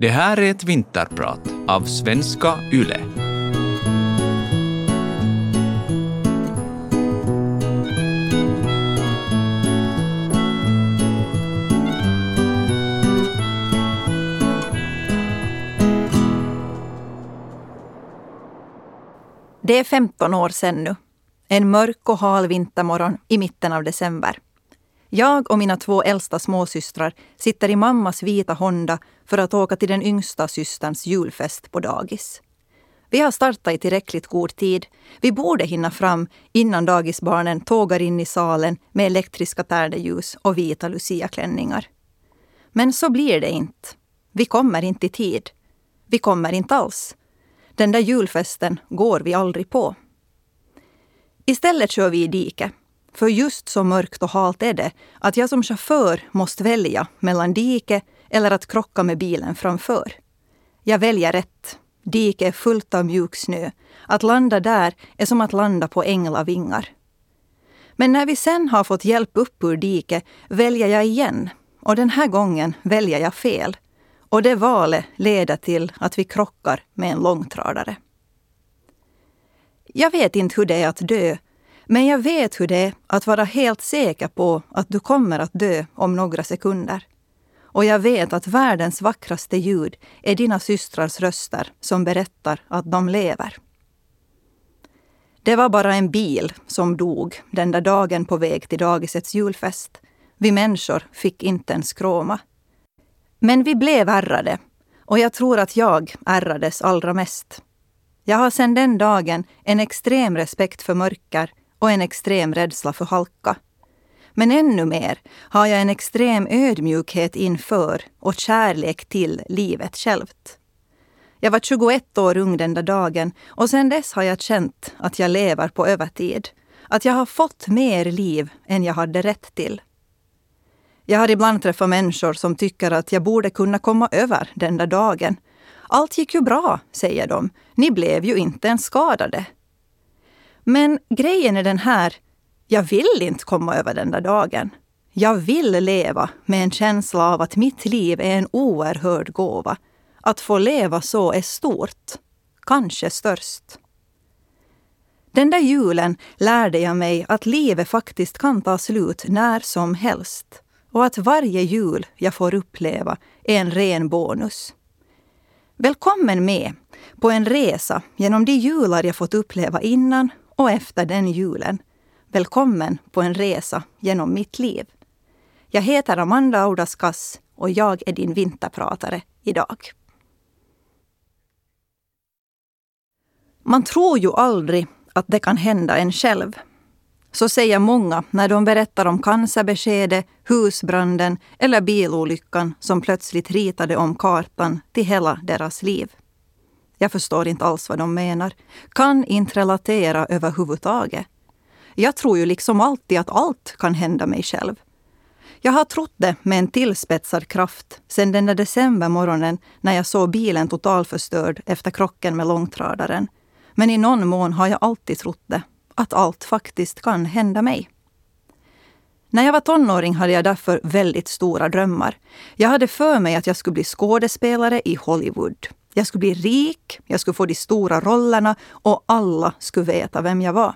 Det här är ett vinterprat av svenska YLE. Det är 15 år sedan nu. En mörk och hal vintermorgon i mitten av december. Jag och mina två äldsta småsystrar sitter i mammas vita Honda för att åka till den yngsta systerns julfest på dagis. Vi har startat i tillräckligt god tid. Vi borde hinna fram innan dagisbarnen tågar in i salen med elektriska tärdeljus och vita luciaklänningar. Men så blir det inte. Vi kommer inte i tid. Vi kommer inte alls. Den där julfesten går vi aldrig på. Istället kör vi i diket. För just så mörkt och halt är det att jag som chaufför måste välja mellan dike eller att krocka med bilen framför. Jag väljer rätt. Diket är fullt av mjuk snö. Att landa där är som att landa på änglavingar. Men när vi sen har fått hjälp upp ur diket väljer jag igen. Och den här gången väljer jag fel. Och det valet leder till att vi krockar med en långtradare. Jag vet inte hur det är att dö, men jag vet hur det är att vara helt säker på att du kommer att dö om några sekunder. Och jag vet att världens vackraste ljud är dina systrars röster som berättar att de lever. Det var bara en bil som dog den där dagen på väg till dagisets julfest. Vi människor fick inte en skråma. Men vi blev ärrade och jag tror att jag ärrades allra mest. Jag har sedan den dagen en extrem respekt för mörker och en extrem rädsla för halka. Men ännu mer har jag en extrem ödmjukhet inför och kärlek till livet självt. Jag var 21 år ung den där dagen och sedan dess har jag känt att jag lever på övertid. Att jag har fått mer liv än jag hade rätt till. Jag har ibland träffat människor som tycker att jag borde kunna komma över den där dagen. Allt gick ju bra, säger de. Ni blev ju inte ens skadade. Men grejen är den här, jag vill inte komma över den där dagen. Jag vill leva med en känsla av att mitt liv är en oerhörd gåva. Att få leva så är stort, kanske störst. Den där julen lärde jag mig att livet faktiskt kan ta slut när som helst och att varje jul jag får uppleva är en ren bonus. Välkommen med på en resa genom de jular jag fått uppleva innan och efter den julen. Välkommen på en resa genom mitt liv. Jag heter Amanda Audaskas och jag är din vinterpratare idag. Man tror ju aldrig att det kan hända en själv. Så säger många när de berättar om cancerbeskedet, husbranden eller bilolyckan som plötsligt ritade om kartan till hela deras liv. Jag förstår inte alls vad de menar. Kan inte relatera överhuvudtaget. Jag tror ju liksom alltid att allt kan hända mig själv. Jag har trott det med en tillspetsad kraft sedan den där decembermorgonen när jag såg bilen totalförstörd efter krocken med långtradaren. Men i någon mån har jag alltid trott det, att allt faktiskt kan hända mig. När jag var tonåring hade jag därför väldigt stora drömmar. Jag hade för mig att jag skulle bli skådespelare i Hollywood. Jag skulle bli rik, jag skulle få de stora rollerna och alla skulle veta vem jag var.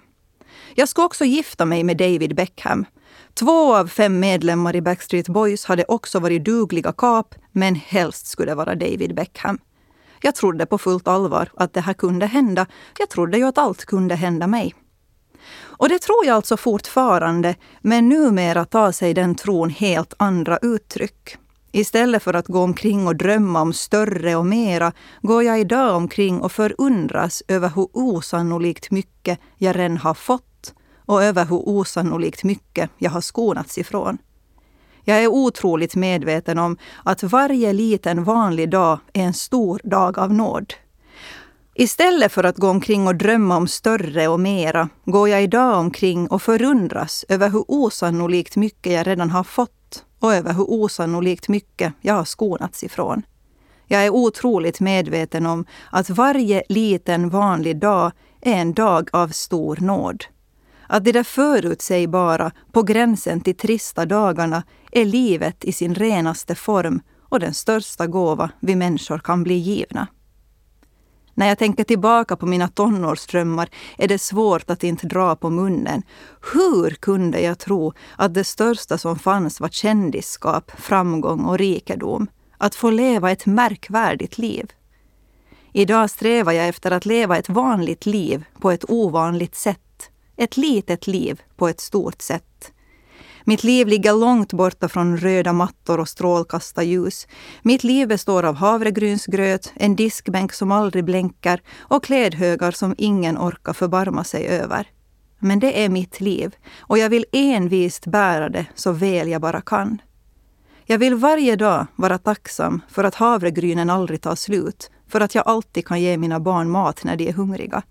Jag skulle också gifta mig med David Beckham. Två av fem medlemmar i Backstreet Boys hade också varit dugliga kap, men helst skulle det vara David Beckham. Jag trodde på fullt allvar att det här kunde hända. Jag trodde ju att allt kunde hända mig. Och det tror jag alltså fortfarande, men numera tar sig den tron helt andra uttryck. Istället för att gå omkring och drömma om större och mera går jag idag omkring och förundras över hur osannolikt mycket jag redan har fått och över hur osannolikt mycket jag har skonats ifrån. Jag är otroligt medveten om att varje liten vanlig dag är en stor dag av nåd. Istället för att gå omkring och drömma om större och mera går jag idag omkring och förundras över hur osannolikt mycket jag redan har fått och över hur osannolikt mycket jag har skonats ifrån. Jag är otroligt medveten om att varje liten vanlig dag är en dag av stor nåd. Att de där förutsägbara, på gränsen till trista dagarna är livet i sin renaste form och den största gåva vi människor kan bli givna. När jag tänker tillbaka på mina tonårsdrömmar är det svårt att inte dra på munnen. Hur kunde jag tro att det största som fanns var kändisskap, framgång och rikedom? Att få leva ett märkvärdigt liv. Idag strävar jag efter att leva ett vanligt liv på ett ovanligt sätt. Ett litet liv på ett stort sätt. Mitt liv ligger långt borta från röda mattor och strålkastarljus. Mitt liv består av havregrynsgröt, en diskbänk som aldrig blänker och klädhögar som ingen orkar förbarma sig över. Men det är mitt liv och jag vill envist bära det så väl jag bara kan. Jag vill varje dag vara tacksam för att havregrynen aldrig tar slut, för att jag alltid kan ge mina barn mat när de är hungriga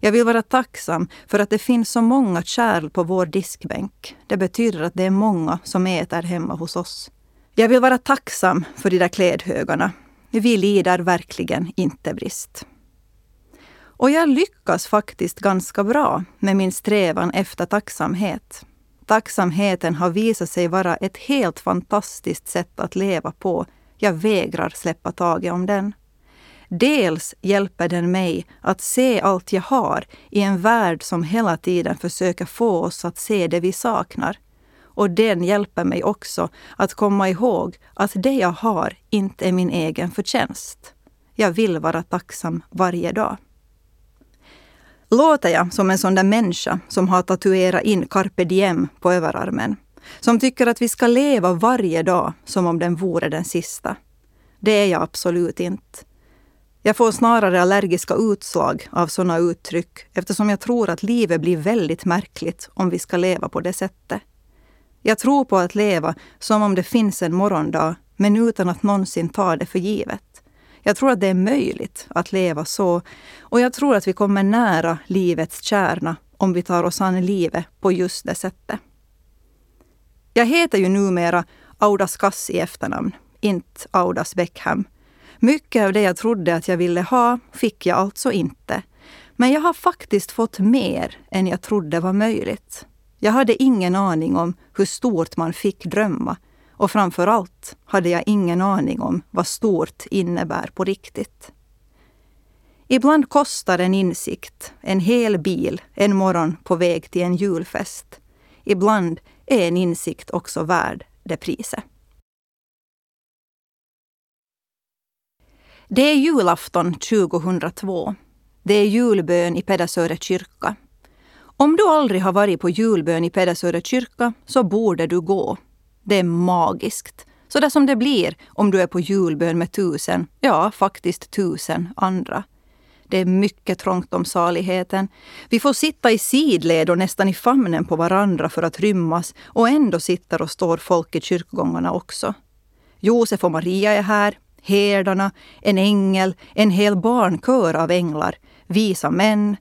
jag vill vara tacksam för att det finns så många kärl på vår diskbänk. Det betyder att det är många som äter hemma hos oss. Jag vill vara tacksam för de där klädhögarna. Vi lider verkligen inte brist. Och jag lyckas faktiskt ganska bra med min strävan efter tacksamhet. Tacksamheten har visat sig vara ett helt fantastiskt sätt att leva på. Jag vägrar släppa taget om den. Dels hjälper den mig att se allt jag har i en värld som hela tiden försöker få oss att se det vi saknar. Och den hjälper mig också att komma ihåg att det jag har inte är min egen förtjänst. Jag vill vara tacksam varje dag. Låter jag som en sån där människa som har tatuerat in carpe diem på överarmen? Som tycker att vi ska leva varje dag som om den vore den sista? Det är jag absolut inte. Jag får snarare allergiska utslag av sådana uttryck eftersom jag tror att livet blir väldigt märkligt om vi ska leva på det sättet. Jag tror på att leva som om det finns en morgondag, men utan att någonsin ta det för givet. Jag tror att det är möjligt att leva så och jag tror att vi kommer nära livets kärna om vi tar oss an livet på just det sättet. Jag heter ju numera Audas Kass i efternamn, inte Audas Beckham. Mycket av det jag trodde att jag ville ha fick jag alltså inte. Men jag har faktiskt fått mer än jag trodde var möjligt. Jag hade ingen aning om hur stort man fick drömma. Och framför allt hade jag ingen aning om vad stort innebär på riktigt. Ibland kostar en insikt en hel bil en morgon på väg till en julfest. Ibland är en insikt också värd det priset. Det är julafton 2002. Det är julbön i Pedersöre kyrka. Om du aldrig har varit på julbön i Pedersöre kyrka så borde du gå. Det är magiskt. Så där som det blir om du är på julbön med tusen, ja faktiskt tusen andra. Det är mycket trångt om saligheten. Vi får sitta i sidled och nästan i famnen på varandra för att rymmas och ändå sitter och står folk i kyrkogångarna också. Josef och Maria är här, herdarna, en ängel, en hel barnkör av änglar, visa män.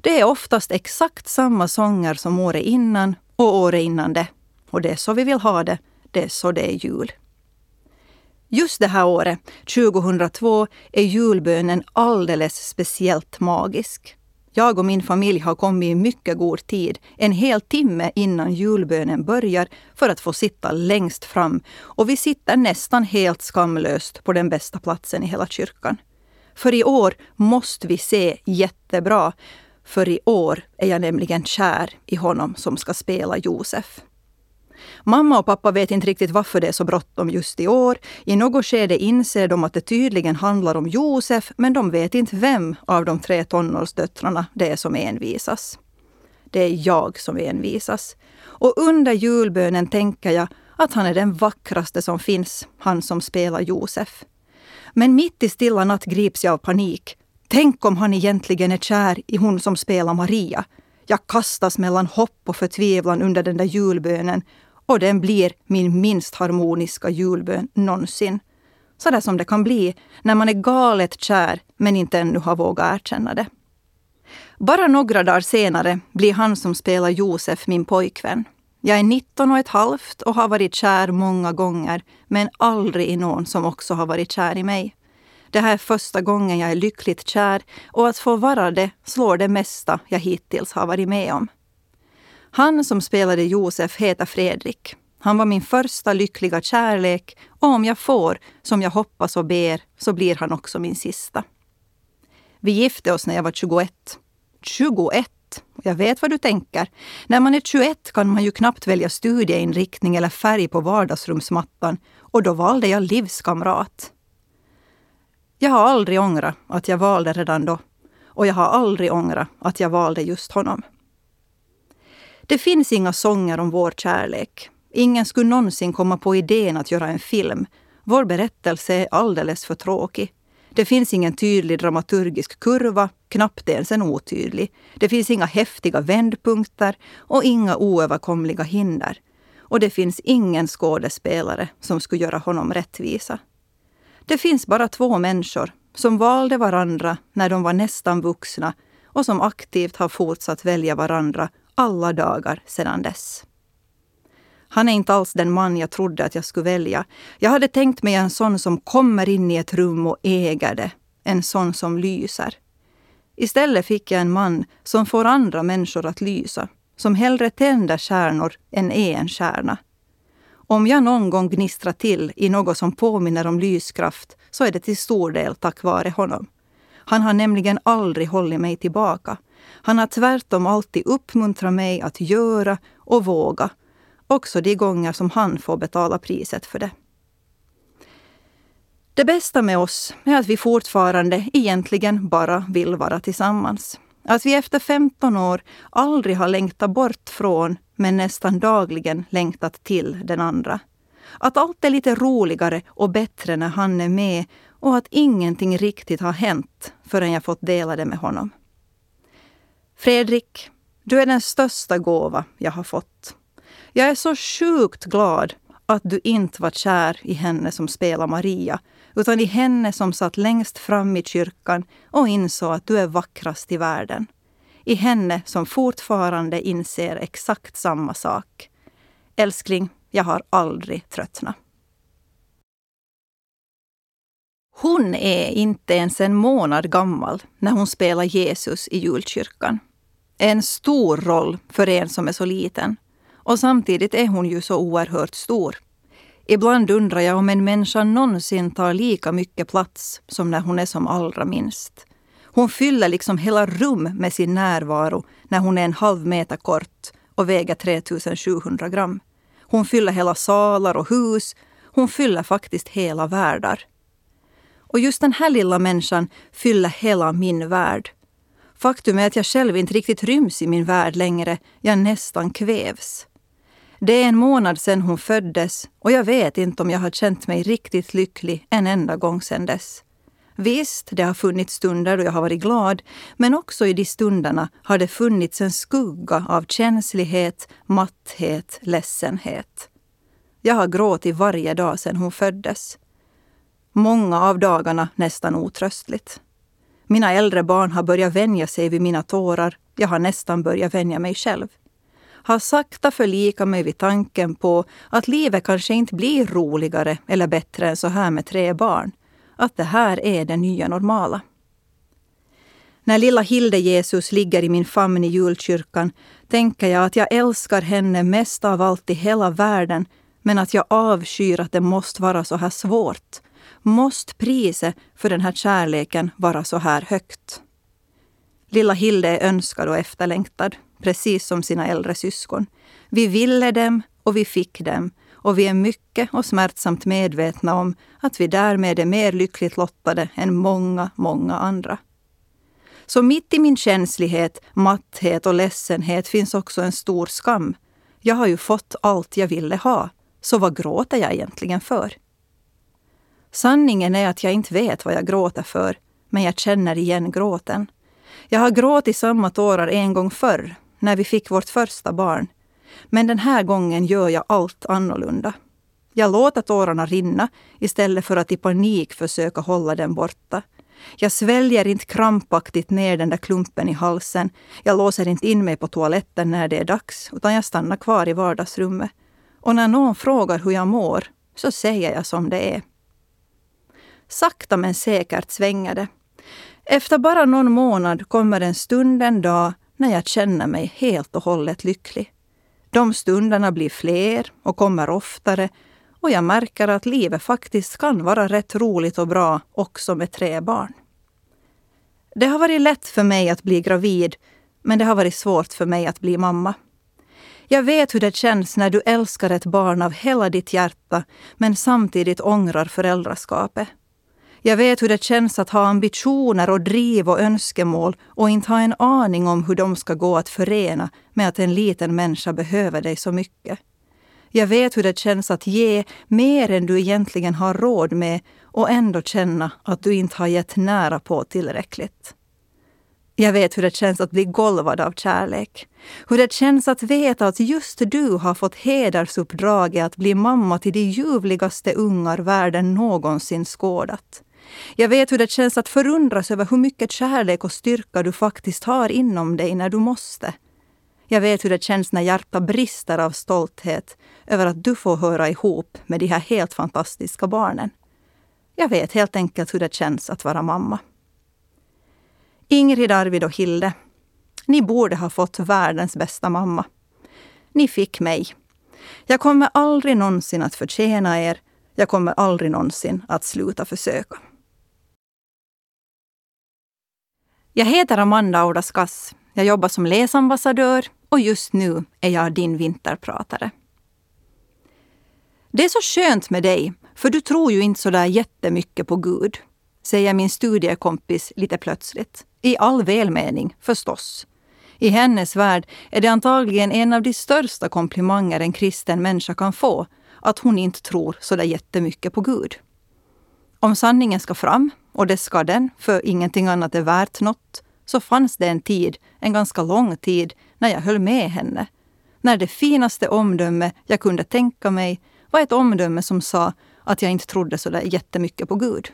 Det är oftast exakt samma sånger som året innan och året innan det. Och det är så vi vill ha det. Det är så det är jul. Just det här året, 2002, är julbönen alldeles speciellt magisk. Jag och min familj har kommit i mycket god tid, en hel timme innan julbönen börjar, för att få sitta längst fram. Och vi sitter nästan helt skamlöst på den bästa platsen i hela kyrkan. För i år måste vi se jättebra. För i år är jag nämligen kär i honom som ska spela Josef. Mamma och pappa vet inte riktigt varför det är så bråttom just i år. I något skede inser de att det tydligen handlar om Josef, men de vet inte vem av de tre tonårsdöttrarna det är som envisas. Det är jag som envisas. Och under julbönen tänker jag att han är den vackraste som finns, han som spelar Josef. Men mitt i stilla natt grips jag av panik. Tänk om han egentligen är kär i hon som spelar Maria. Jag kastas mellan hopp och förtvivlan under den där julbönen och den blir min minst harmoniska julbön någonsin. Så där som det kan bli när man är galet kär men inte ännu har vågat erkänna det. Bara några dagar senare blir han som spelar Josef min pojkvän. Jag är 19 och ett halvt och har varit kär många gånger, men aldrig i någon som också har varit kär i mig. Det här är första gången jag är lyckligt kär och att få vara det slår det mesta jag hittills har varit med om. Han som spelade Josef heter Fredrik. Han var min första lyckliga kärlek och om jag får som jag hoppas och ber så blir han också min sista. Vi gifte oss när jag var 21. 21! Jag vet vad du tänker. När man är 21 kan man ju knappt välja studieinriktning eller färg på vardagsrumsmattan och då valde jag livskamrat. Jag har aldrig ångrat att jag valde redan då och jag har aldrig ångrat att jag valde just honom. Det finns inga sånger om vår kärlek. Ingen skulle någonsin komma på idén att göra en film. Vår berättelse är alldeles för tråkig. Det finns ingen tydlig dramaturgisk kurva, knappt ens en otydlig. Det finns inga häftiga vändpunkter och inga oöverkomliga hinder. Och det finns ingen skådespelare som skulle göra honom rättvisa. Det finns bara två människor som valde varandra när de var nästan vuxna och som aktivt har fortsatt välja varandra alla dagar sedan dess. Han är inte alls den man jag trodde att jag skulle välja. Jag hade tänkt mig en sån som kommer in i ett rum och äger det. En sån som lyser. Istället fick jag en man som får andra människor att lysa. Som hellre tänder stjärnor än är en stjärna. Om jag någon gång gnistrar till i något som påminner om lyskraft så är det till stor del tack vare honom. Han har nämligen aldrig hållit mig tillbaka. Han har tvärtom alltid uppmuntrat mig att göra och våga Också de gånger som han får betala priset för det. Det bästa med oss är att vi fortfarande egentligen bara vill vara tillsammans. Att vi efter 15 år aldrig har längtat bort från, men nästan dagligen längtat till den andra. Att allt är lite roligare och bättre när han är med och att ingenting riktigt har hänt förrän jag fått dela det med honom. Fredrik, du är den största gåva jag har fått. Jag är så sjukt glad att du inte var kär i henne som spelar Maria, utan i henne som satt längst fram i kyrkan och insåg att du är vackrast i världen. I henne som fortfarande inser exakt samma sak. Älskling, jag har aldrig tröttnat. Hon är inte ens en månad gammal när hon spelar Jesus i julkyrkan. En stor roll för en som är så liten. Och samtidigt är hon ju så oerhört stor. Ibland undrar jag om en människa någonsin tar lika mycket plats som när hon är som allra minst. Hon fyller liksom hela rum med sin närvaro när hon är en halv meter kort och väger 3700 gram. Hon fyller hela salar och hus. Hon fyller faktiskt hela världar. Och just den här lilla människan fyller hela min värld. Faktum är att jag själv inte riktigt ryms i min värld längre. Jag nästan kvävs. Det är en månad sedan hon föddes och jag vet inte om jag har känt mig riktigt lycklig en enda gång sedan dess. Visst, det har funnits stunder då jag har varit glad, men också i de stunderna har det funnits en skugga av känslighet, matthet, ledsenhet. Jag har gråtit varje dag sedan hon föddes. Många av dagarna nästan otröstligt. Mina äldre barn har börjat vänja sig vid mina tårar. Jag har nästan börjat vänja mig själv har sakta förlikat mig vid tanken på att livet kanske inte blir roligare eller bättre än så här med tre barn. Att det här är det nya normala. När lilla Hilde-Jesus ligger i min famn i julkyrkan tänker jag att jag älskar henne mest av allt i hela världen men att jag avskyr att det måste vara så här svårt. Måste priset för den här kärleken vara så här högt? Lilla Hilde är önskad och efterlängtad precis som sina äldre syskon. Vi ville dem och vi fick dem och vi är mycket och smärtsamt medvetna om att vi därmed är mer lyckligt lottade än många, många andra. Så mitt i min känslighet, matthet och ledsenhet finns också en stor skam. Jag har ju fått allt jag ville ha, så vad gråter jag egentligen för? Sanningen är att jag inte vet vad jag gråter för, men jag känner igen gråten. Jag har gråtit samma tårar en gång förr, när vi fick vårt första barn. Men den här gången gör jag allt annorlunda. Jag låter tårarna rinna istället för att i panik försöka hålla dem borta. Jag sväljer inte krampaktigt ner den där klumpen i halsen. Jag låser inte in mig på toaletten när det är dags, utan jag stannar kvar i vardagsrummet. Och när någon frågar hur jag mår, så säger jag som det är. Sakta men säkert svänger det. Efter bara någon månad kommer en stund en dag när jag känner mig helt och hållet lycklig. De stunderna blir fler och kommer oftare och jag märker att livet faktiskt kan vara rätt roligt och bra också med tre barn. Det har varit lätt för mig att bli gravid, men det har varit svårt för mig att bli mamma. Jag vet hur det känns när du älskar ett barn av hela ditt hjärta, men samtidigt ångrar föräldraskapet. Jag vet hur det känns att ha ambitioner och driv och önskemål och inte ha en aning om hur de ska gå att förena med att en liten människa behöver dig så mycket. Jag vet hur det känns att ge mer än du egentligen har råd med och ändå känna att du inte har gett nära på tillräckligt. Jag vet hur det känns att bli golvad av kärlek. Hur det känns att veta att just du har fått hedersuppdraget att bli mamma till de ljuvligaste ungar världen någonsin skådat. Jag vet hur det känns att förundras över hur mycket kärlek och styrka du faktiskt har inom dig när du måste. Jag vet hur det känns när hjärtat brister av stolthet över att du får höra ihop med de här helt fantastiska barnen. Jag vet helt enkelt hur det känns att vara mamma. Ingrid, Arvid och Hilde, ni borde ha fått världens bästa mamma. Ni fick mig. Jag kommer aldrig någonsin att förtjäna er. Jag kommer aldrig någonsin att sluta försöka. Jag heter Amanda Audaskas. Jag jobbar som läsambassadör och just nu är jag din vinterpratare. Det är så skönt med dig, för du tror ju inte så där jättemycket på Gud, säger min studiekompis lite plötsligt. I all välmening, förstås. I hennes värld är det antagligen en av de största komplimanger en kristen människa kan få, att hon inte tror så där jättemycket på Gud. Om sanningen ska fram, och det ska den, för ingenting annat är värt något, så fanns det en tid, en ganska lång tid, när jag höll med henne. När det finaste omdöme jag kunde tänka mig var ett omdöme som sa att jag inte trodde så där jättemycket på Gud.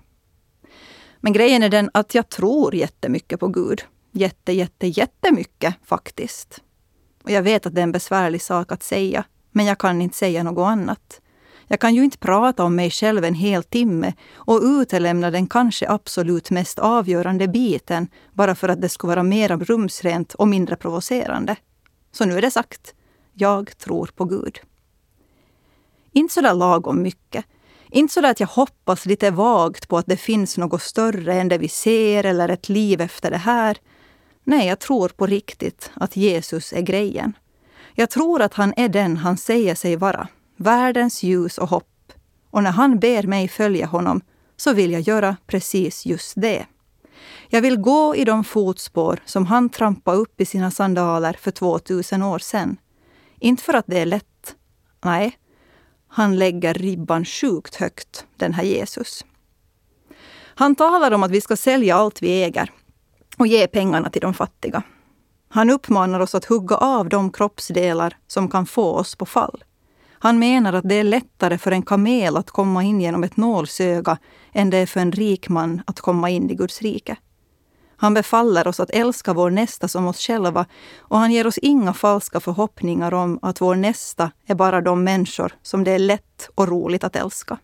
Men grejen är den att jag tror jättemycket på Gud. Jätte, jätte, jättemycket faktiskt. Och jag vet att det är en besvärlig sak att säga, men jag kan inte säga något annat. Jag kan ju inte prata om mig själv en hel timme och utelämna den kanske absolut mest avgörande biten bara för att det skulle vara mer rumsrent och mindre provocerande. Så nu är det sagt. Jag tror på Gud. Inte så där lagom mycket. Inte så där att jag hoppas lite vagt på att det finns något större än det vi ser eller ett liv efter det här. Nej, jag tror på riktigt att Jesus är grejen. Jag tror att han är den han säger sig vara världens ljus och hopp. Och när han ber mig följa honom så vill jag göra precis just det. Jag vill gå i de fotspår som han trampade upp i sina sandaler för 2000 år sedan. Inte för att det är lätt. Nej, han lägger ribban sjukt högt, den här Jesus. Han talar om att vi ska sälja allt vi äger och ge pengarna till de fattiga. Han uppmanar oss att hugga av de kroppsdelar som kan få oss på fall. Han menar att det är lättare för en kamel att komma in genom ett nålsöga än det är för en rik man att komma in i Guds rike. Han befaller oss att älska vår nästa som oss själva och han ger oss inga falska förhoppningar om att vår nästa är bara de människor som det är lätt och roligt att älska.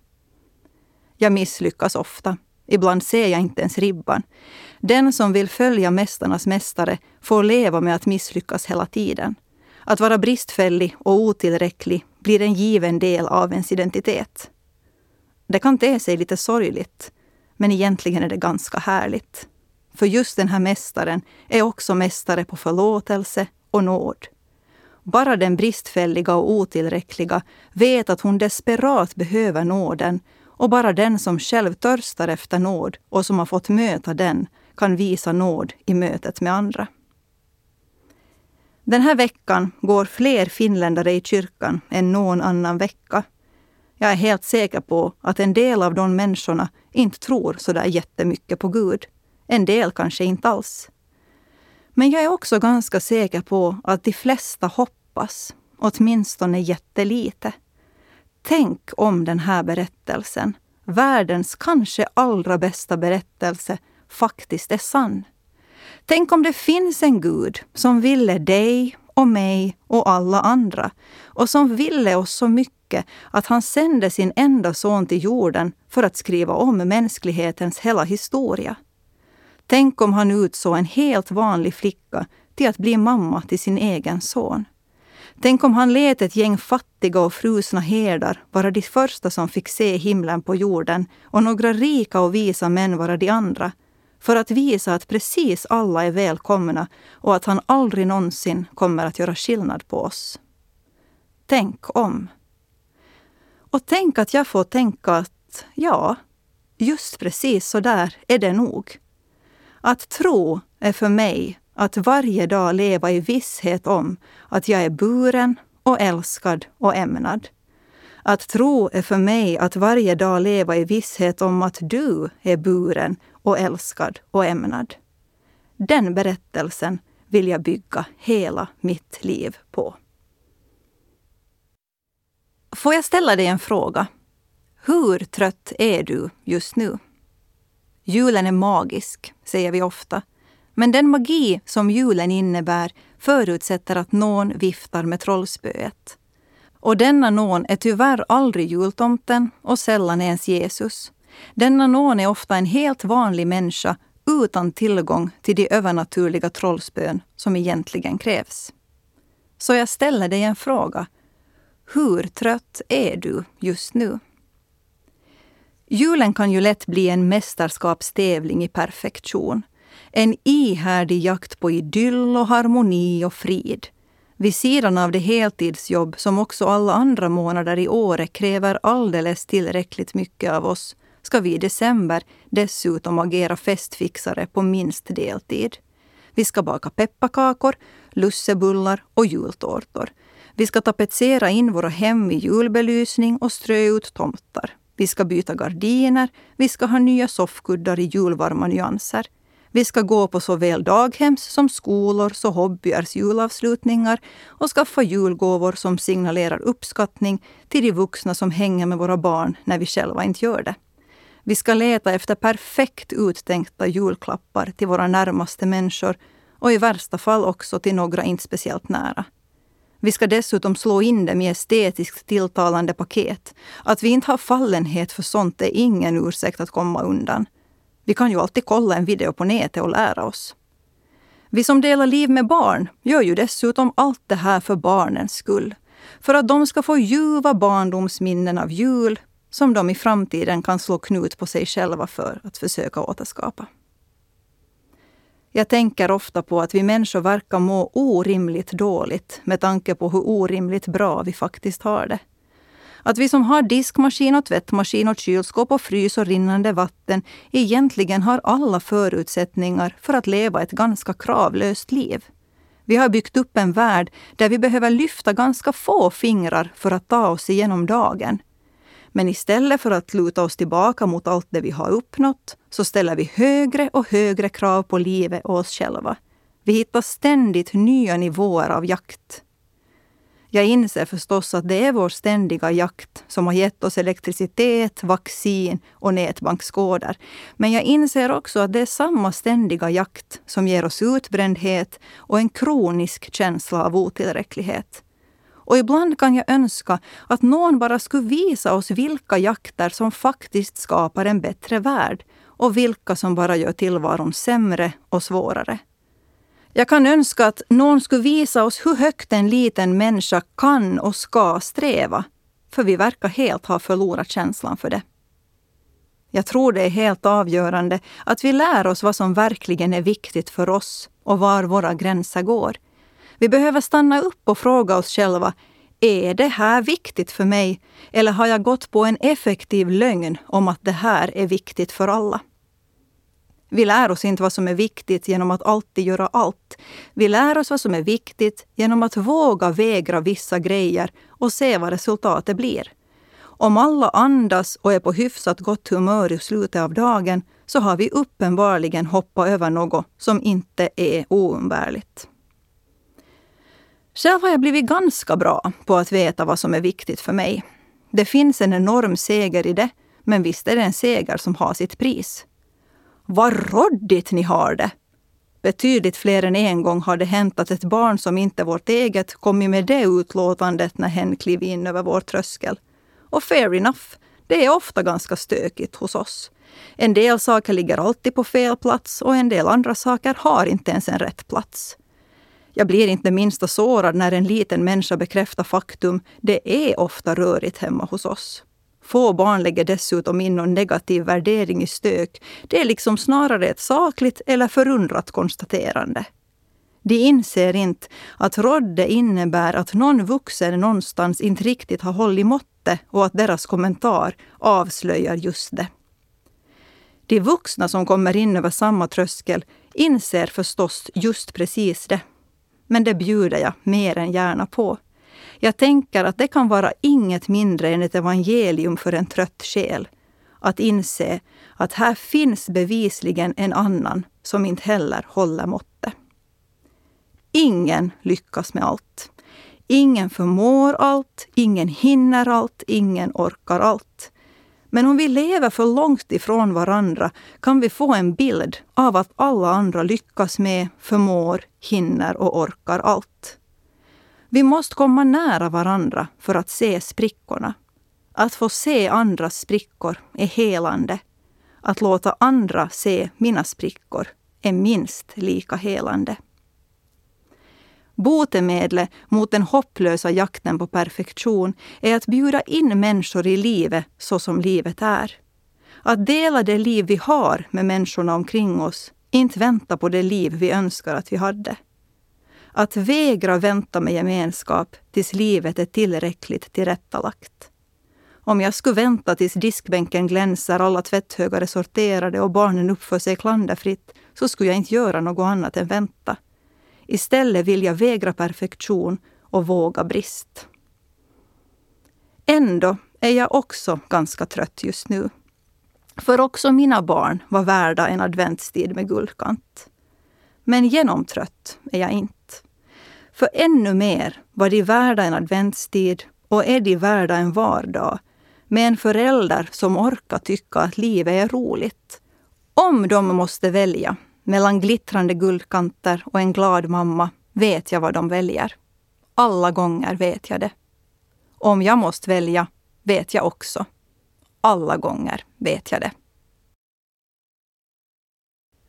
Jag misslyckas ofta. Ibland ser jag inte ens ribban. Den som vill följa Mästarnas mästare får leva med att misslyckas hela tiden. Att vara bristfällig och otillräcklig blir en given del av ens identitet. Det kan te sig lite sorgligt, men egentligen är det ganska härligt. För just den här mästaren är också mästare på förlåtelse och nåd. Bara den bristfälliga och otillräckliga vet att hon desperat behöver nåden och bara den som själv törstar efter nåd och som har fått möta den kan visa nåd i mötet med andra. Den här veckan går fler finländare i kyrkan än någon annan vecka. Jag är helt säker på att en del av de människorna inte tror så där jättemycket på Gud. En del kanske inte alls. Men jag är också ganska säker på att de flesta hoppas, åtminstone jättelite. Tänk om den här berättelsen, världens kanske allra bästa berättelse, faktiskt är sann. Tänk om det finns en Gud som ville dig och mig och alla andra och som ville oss så mycket att han sände sin enda son till jorden för att skriva om mänsklighetens hela historia. Tänk om han utsåg en helt vanlig flicka till att bli mamma till sin egen son. Tänk om han lät ett gäng fattiga och frusna herdar vara de första som fick se himlen på jorden och några rika och visa män vara de andra, för att visa att precis alla är välkomna och att han aldrig någonsin kommer att göra skillnad på oss. Tänk om. Och tänk att jag får tänka att ja, just precis så där är det nog. Att tro är för mig att varje dag leva i visshet om att jag är buren och älskad och ämnad. Att tro är för mig att varje dag leva i visshet om att du är buren och älskad och ämnad. Den berättelsen vill jag bygga hela mitt liv på. Får jag ställa dig en fråga? Hur trött är du just nu? Julen är magisk, säger vi ofta. Men den magi som julen innebär förutsätter att någon viftar med trollspöet. Och denna nån är tyvärr aldrig jultomten och sällan ens Jesus. Denna nån är ofta en helt vanlig människa utan tillgång till de övernaturliga trollspön som egentligen krävs. Så jag ställer dig en fråga. Hur trött är du just nu? Julen kan ju lätt bli en mästerskapstävling i perfektion. En ihärdig jakt på idyll och harmoni och frid. Vid sidan av det heltidsjobb som också alla andra månader i året kräver alldeles tillräckligt mycket av oss ska vi i december dessutom agera festfixare på minst deltid. Vi ska baka pepparkakor, lussebullar och jultårtor. Vi ska tapetsera in våra hem i julbelysning och strö ut tomtar. Vi ska byta gardiner, vi ska ha nya soffkuddar i julvarma nyanser. Vi ska gå på såväl daghems som skolors och hobbyers julavslutningar och skaffa julgåvor som signalerar uppskattning till de vuxna som hänger med våra barn när vi själva inte gör det. Vi ska leta efter perfekt uttänkta julklappar till våra närmaste människor och i värsta fall också till några inte speciellt nära. Vi ska dessutom slå in dem i estetiskt tilltalande paket. Att vi inte har fallenhet för sånt är ingen ursäkt att komma undan. Vi kan ju alltid kolla en video på nätet och lära oss. Vi som delar liv med barn gör ju dessutom allt det här för barnens skull. För att de ska få ljuva barndomsminnen av jul som de i framtiden kan slå knut på sig själva för att försöka återskapa. Jag tänker ofta på att vi människor verkar må orimligt dåligt med tanke på hur orimligt bra vi faktiskt har det. Att vi som har diskmaskin och tvättmaskin och kylskåp och frys och rinnande vatten egentligen har alla förutsättningar för att leva ett ganska kravlöst liv. Vi har byggt upp en värld där vi behöver lyfta ganska få fingrar för att ta oss igenom dagen. Men istället för att luta oss tillbaka mot allt det vi har uppnått så ställer vi högre och högre krav på livet och oss själva. Vi hittar ständigt nya nivåer av jakt. Jag inser förstås att det är vår ständiga jakt som har gett oss elektricitet, vaccin och nätbankskoder. Men jag inser också att det är samma ständiga jakt som ger oss utbrändhet och en kronisk känsla av otillräcklighet. Och ibland kan jag önska att någon bara skulle visa oss vilka jakter som faktiskt skapar en bättre värld och vilka som bara gör tillvaron sämre och svårare. Jag kan önska att någon skulle visa oss hur högt en liten människa kan och ska sträva. För vi verkar helt ha förlorat känslan för det. Jag tror det är helt avgörande att vi lär oss vad som verkligen är viktigt för oss och var våra gränser går. Vi behöver stanna upp och fråga oss själva, är det här viktigt för mig? Eller har jag gått på en effektiv lögn om att det här är viktigt för alla? Vi lär oss inte vad som är viktigt genom att alltid göra allt. Vi lär oss vad som är viktigt genom att våga vägra vissa grejer och se vad resultatet blir. Om alla andas och är på hyfsat gott humör i slutet av dagen så har vi uppenbarligen hoppat över något som inte är oumbärligt. Själv har jag blivit ganska bra på att veta vad som är viktigt för mig. Det finns en enorm seger i det, men visst är det en seger som har sitt pris. Vad råddigt ni har det! Betydligt fler än en gång har det hänt att ett barn som inte är vårt eget kommit med det utlåtandet när hen klev in över vår tröskel. Och fair enough, det är ofta ganska stökigt hos oss. En del saker ligger alltid på fel plats och en del andra saker har inte ens en rätt plats. Jag blir inte minsta sårad när en liten människa bekräftar faktum. Det är ofta rörigt hemma hos oss. Få barn lägger dessutom in någon negativ värdering i stök. Det är liksom snarare ett sakligt eller förundrat konstaterande. De inser inte att rodde innebär att någon vuxen någonstans inte riktigt har hållit måttet och att deras kommentar avslöjar just det. De vuxna som kommer in över samma tröskel inser förstås just precis det. Men det bjuder jag mer än gärna på. Jag tänker att det kan vara inget mindre än ett evangelium för en trött själ. Att inse att här finns bevisligen en annan som inte heller håller måttet. Ingen lyckas med allt. Ingen förmår allt, ingen hinner allt, ingen orkar allt. Men om vi lever för långt ifrån varandra kan vi få en bild av att alla andra lyckas med, förmår, hinner och orkar allt. Vi måste komma nära varandra för att se sprickorna. Att få se andras sprickor är helande. Att låta andra se mina sprickor är minst lika helande. Botemedlet mot den hopplösa jakten på perfektion är att bjuda in människor i livet så som livet är. Att dela det liv vi har med människorna omkring oss, inte vänta på det liv vi önskar att vi hade. Att vägra vänta med gemenskap tills livet är tillräckligt tillrättalagt. Om jag skulle vänta tills diskbänken glänser, alla tvätthögar är sorterade och barnen uppför sig klanderfritt, så skulle jag inte göra något annat än vänta. Istället vill jag vägra perfektion och våga brist. Ändå är jag också ganska trött just nu. För också mina barn var värda en adventstid med guldkant. Men genomtrött är jag inte. För ännu mer var de värda en adventstid och är de värda en vardag med en förälder som orkar tycka att livet är roligt. Om de måste välja mellan glittrande guldkanter och en glad mamma vet jag vad de väljer. Alla gånger vet jag det. Om jag måste välja vet jag också. Alla gånger vet jag det.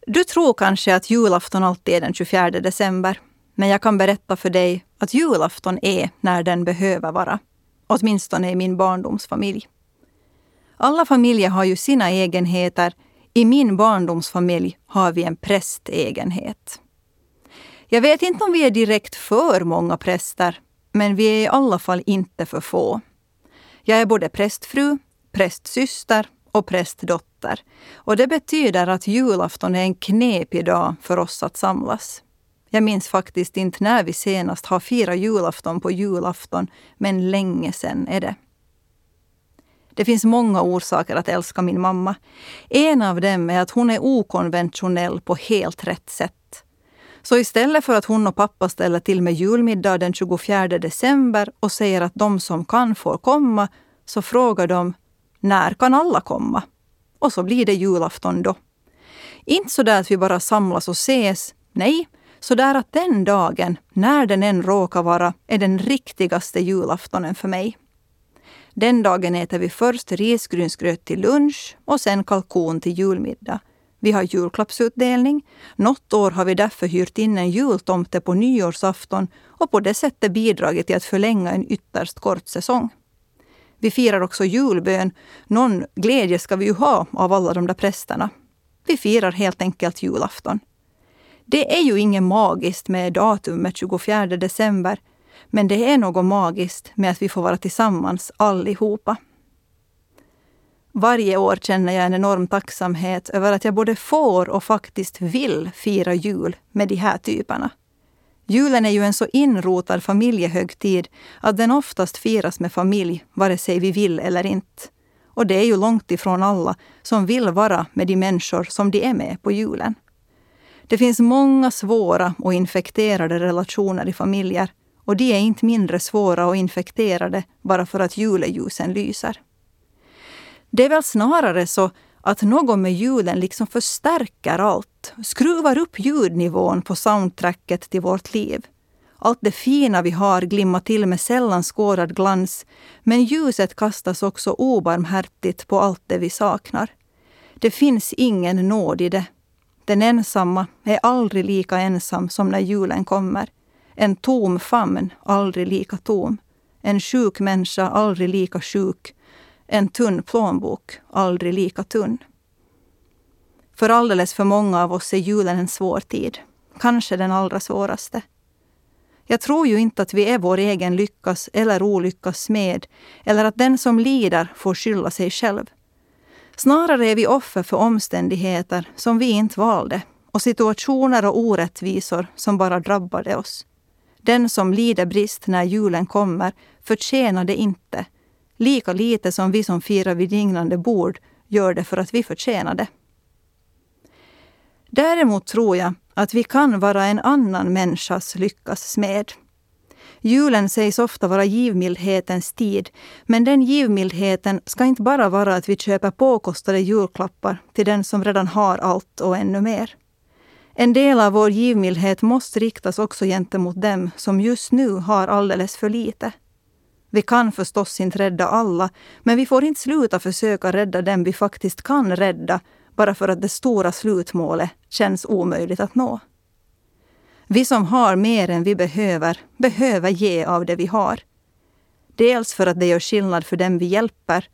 Du tror kanske att julafton alltid är den 24 december. Men jag kan berätta för dig att julafton är när den behöver vara. Åtminstone i min barndomsfamilj. Alla familjer har ju sina egenheter i min barndomsfamilj har vi en prästegenhet. Jag vet inte om vi är direkt för många präster, men vi är i alla fall inte för få. Jag är både prästfru, prästsyster och prästdotter. Och det betyder att julafton är en knepig dag för oss att samlas. Jag minns faktiskt inte när vi senast har firat julafton på julafton, men länge sen är det. Det finns många orsaker att älska min mamma. En av dem är att hon är okonventionell på helt rätt sätt. Så istället för att hon och pappa ställer till med julmiddag den 24 december och säger att de som kan får komma, så frågar de när kan alla komma? Och så blir det julafton då. Inte så där att vi bara samlas och ses. Nej, så där att den dagen, när den än råkar vara, är den riktigaste julaftonen för mig. Den dagen äter vi först risgrynsgröt till lunch och sen kalkon till julmiddag. Vi har julklappsutdelning. Något år har vi därför hyrt in en jultomte på nyårsafton och på det sättet bidragit till att förlänga en ytterst kort säsong. Vi firar också julbön. Någon glädje ska vi ju ha av alla de där prästerna. Vi firar helt enkelt julafton. Det är ju inget magiskt med datumet 24 december men det är något magiskt med att vi får vara tillsammans allihopa. Varje år känner jag en enorm tacksamhet över att jag både får och faktiskt vill fira jul med de här typerna. Julen är ju en så inrotad familjehögtid att den oftast firas med familj, vare sig vi vill eller inte. Och det är ju långt ifrån alla som vill vara med de människor som de är med på julen. Det finns många svåra och infekterade relationer i familjer och de är inte mindre svåra och infekterade bara för att juleljusen lyser. Det är väl snarare så att någon med julen liksom förstärker allt, skruvar upp ljudnivån på soundtracket till vårt liv. Allt det fina vi har glimmar till med sällan skådad glans, men ljuset kastas också obarmhärtigt på allt det vi saknar. Det finns ingen nåd i det. Den ensamma är aldrig lika ensam som när julen kommer. En tom famn, aldrig lika tom. En sjuk människa, aldrig lika sjuk. En tunn plånbok, aldrig lika tunn. För alldeles för många av oss är julen en svår tid. Kanske den allra svåraste. Jag tror ju inte att vi är vår egen lyckas eller olyckas smed eller att den som lider får skylla sig själv. Snarare är vi offer för omständigheter som vi inte valde och situationer och orättvisor som bara drabbade oss. Den som lider brist när julen kommer förtjänar det inte. Lika lite som vi som firar vid dignande bord gör det för att vi förtjänar det. Däremot tror jag att vi kan vara en annan människas lyckas smed. Julen sägs ofta vara givmildhetens tid, men den givmildheten ska inte bara vara att vi köper påkostade julklappar till den som redan har allt och ännu mer. En del av vår givmildhet måste riktas också gentemot dem som just nu har alldeles för lite. Vi kan förstås inte rädda alla, men vi får inte sluta försöka rädda dem vi faktiskt kan rädda bara för att det stora slutmålet känns omöjligt att nå. Vi som har mer än vi behöver, behöver ge av det vi har. Dels för att det gör skillnad för dem vi hjälper,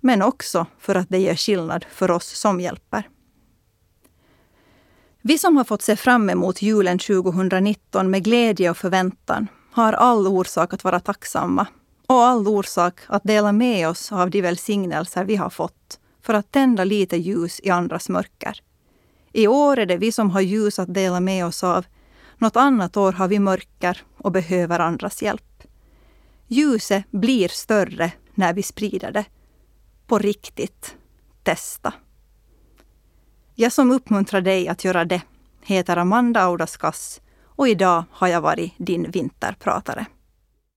men också för att det gör skillnad för oss som hjälper. Vi som har fått se fram emot julen 2019 med glädje och förväntan har all orsak att vara tacksamma och all orsak att dela med oss av de välsignelser vi har fått för att tända lite ljus i andras mörker. I år är det vi som har ljus att dela med oss av. Något annat år har vi mörker och behöver andras hjälp. Ljuset blir större när vi sprider det. På riktigt. Testa. Jag som uppmuntrar dig att göra det heter Amanda Audaskas och idag har jag varit din vinterpratare.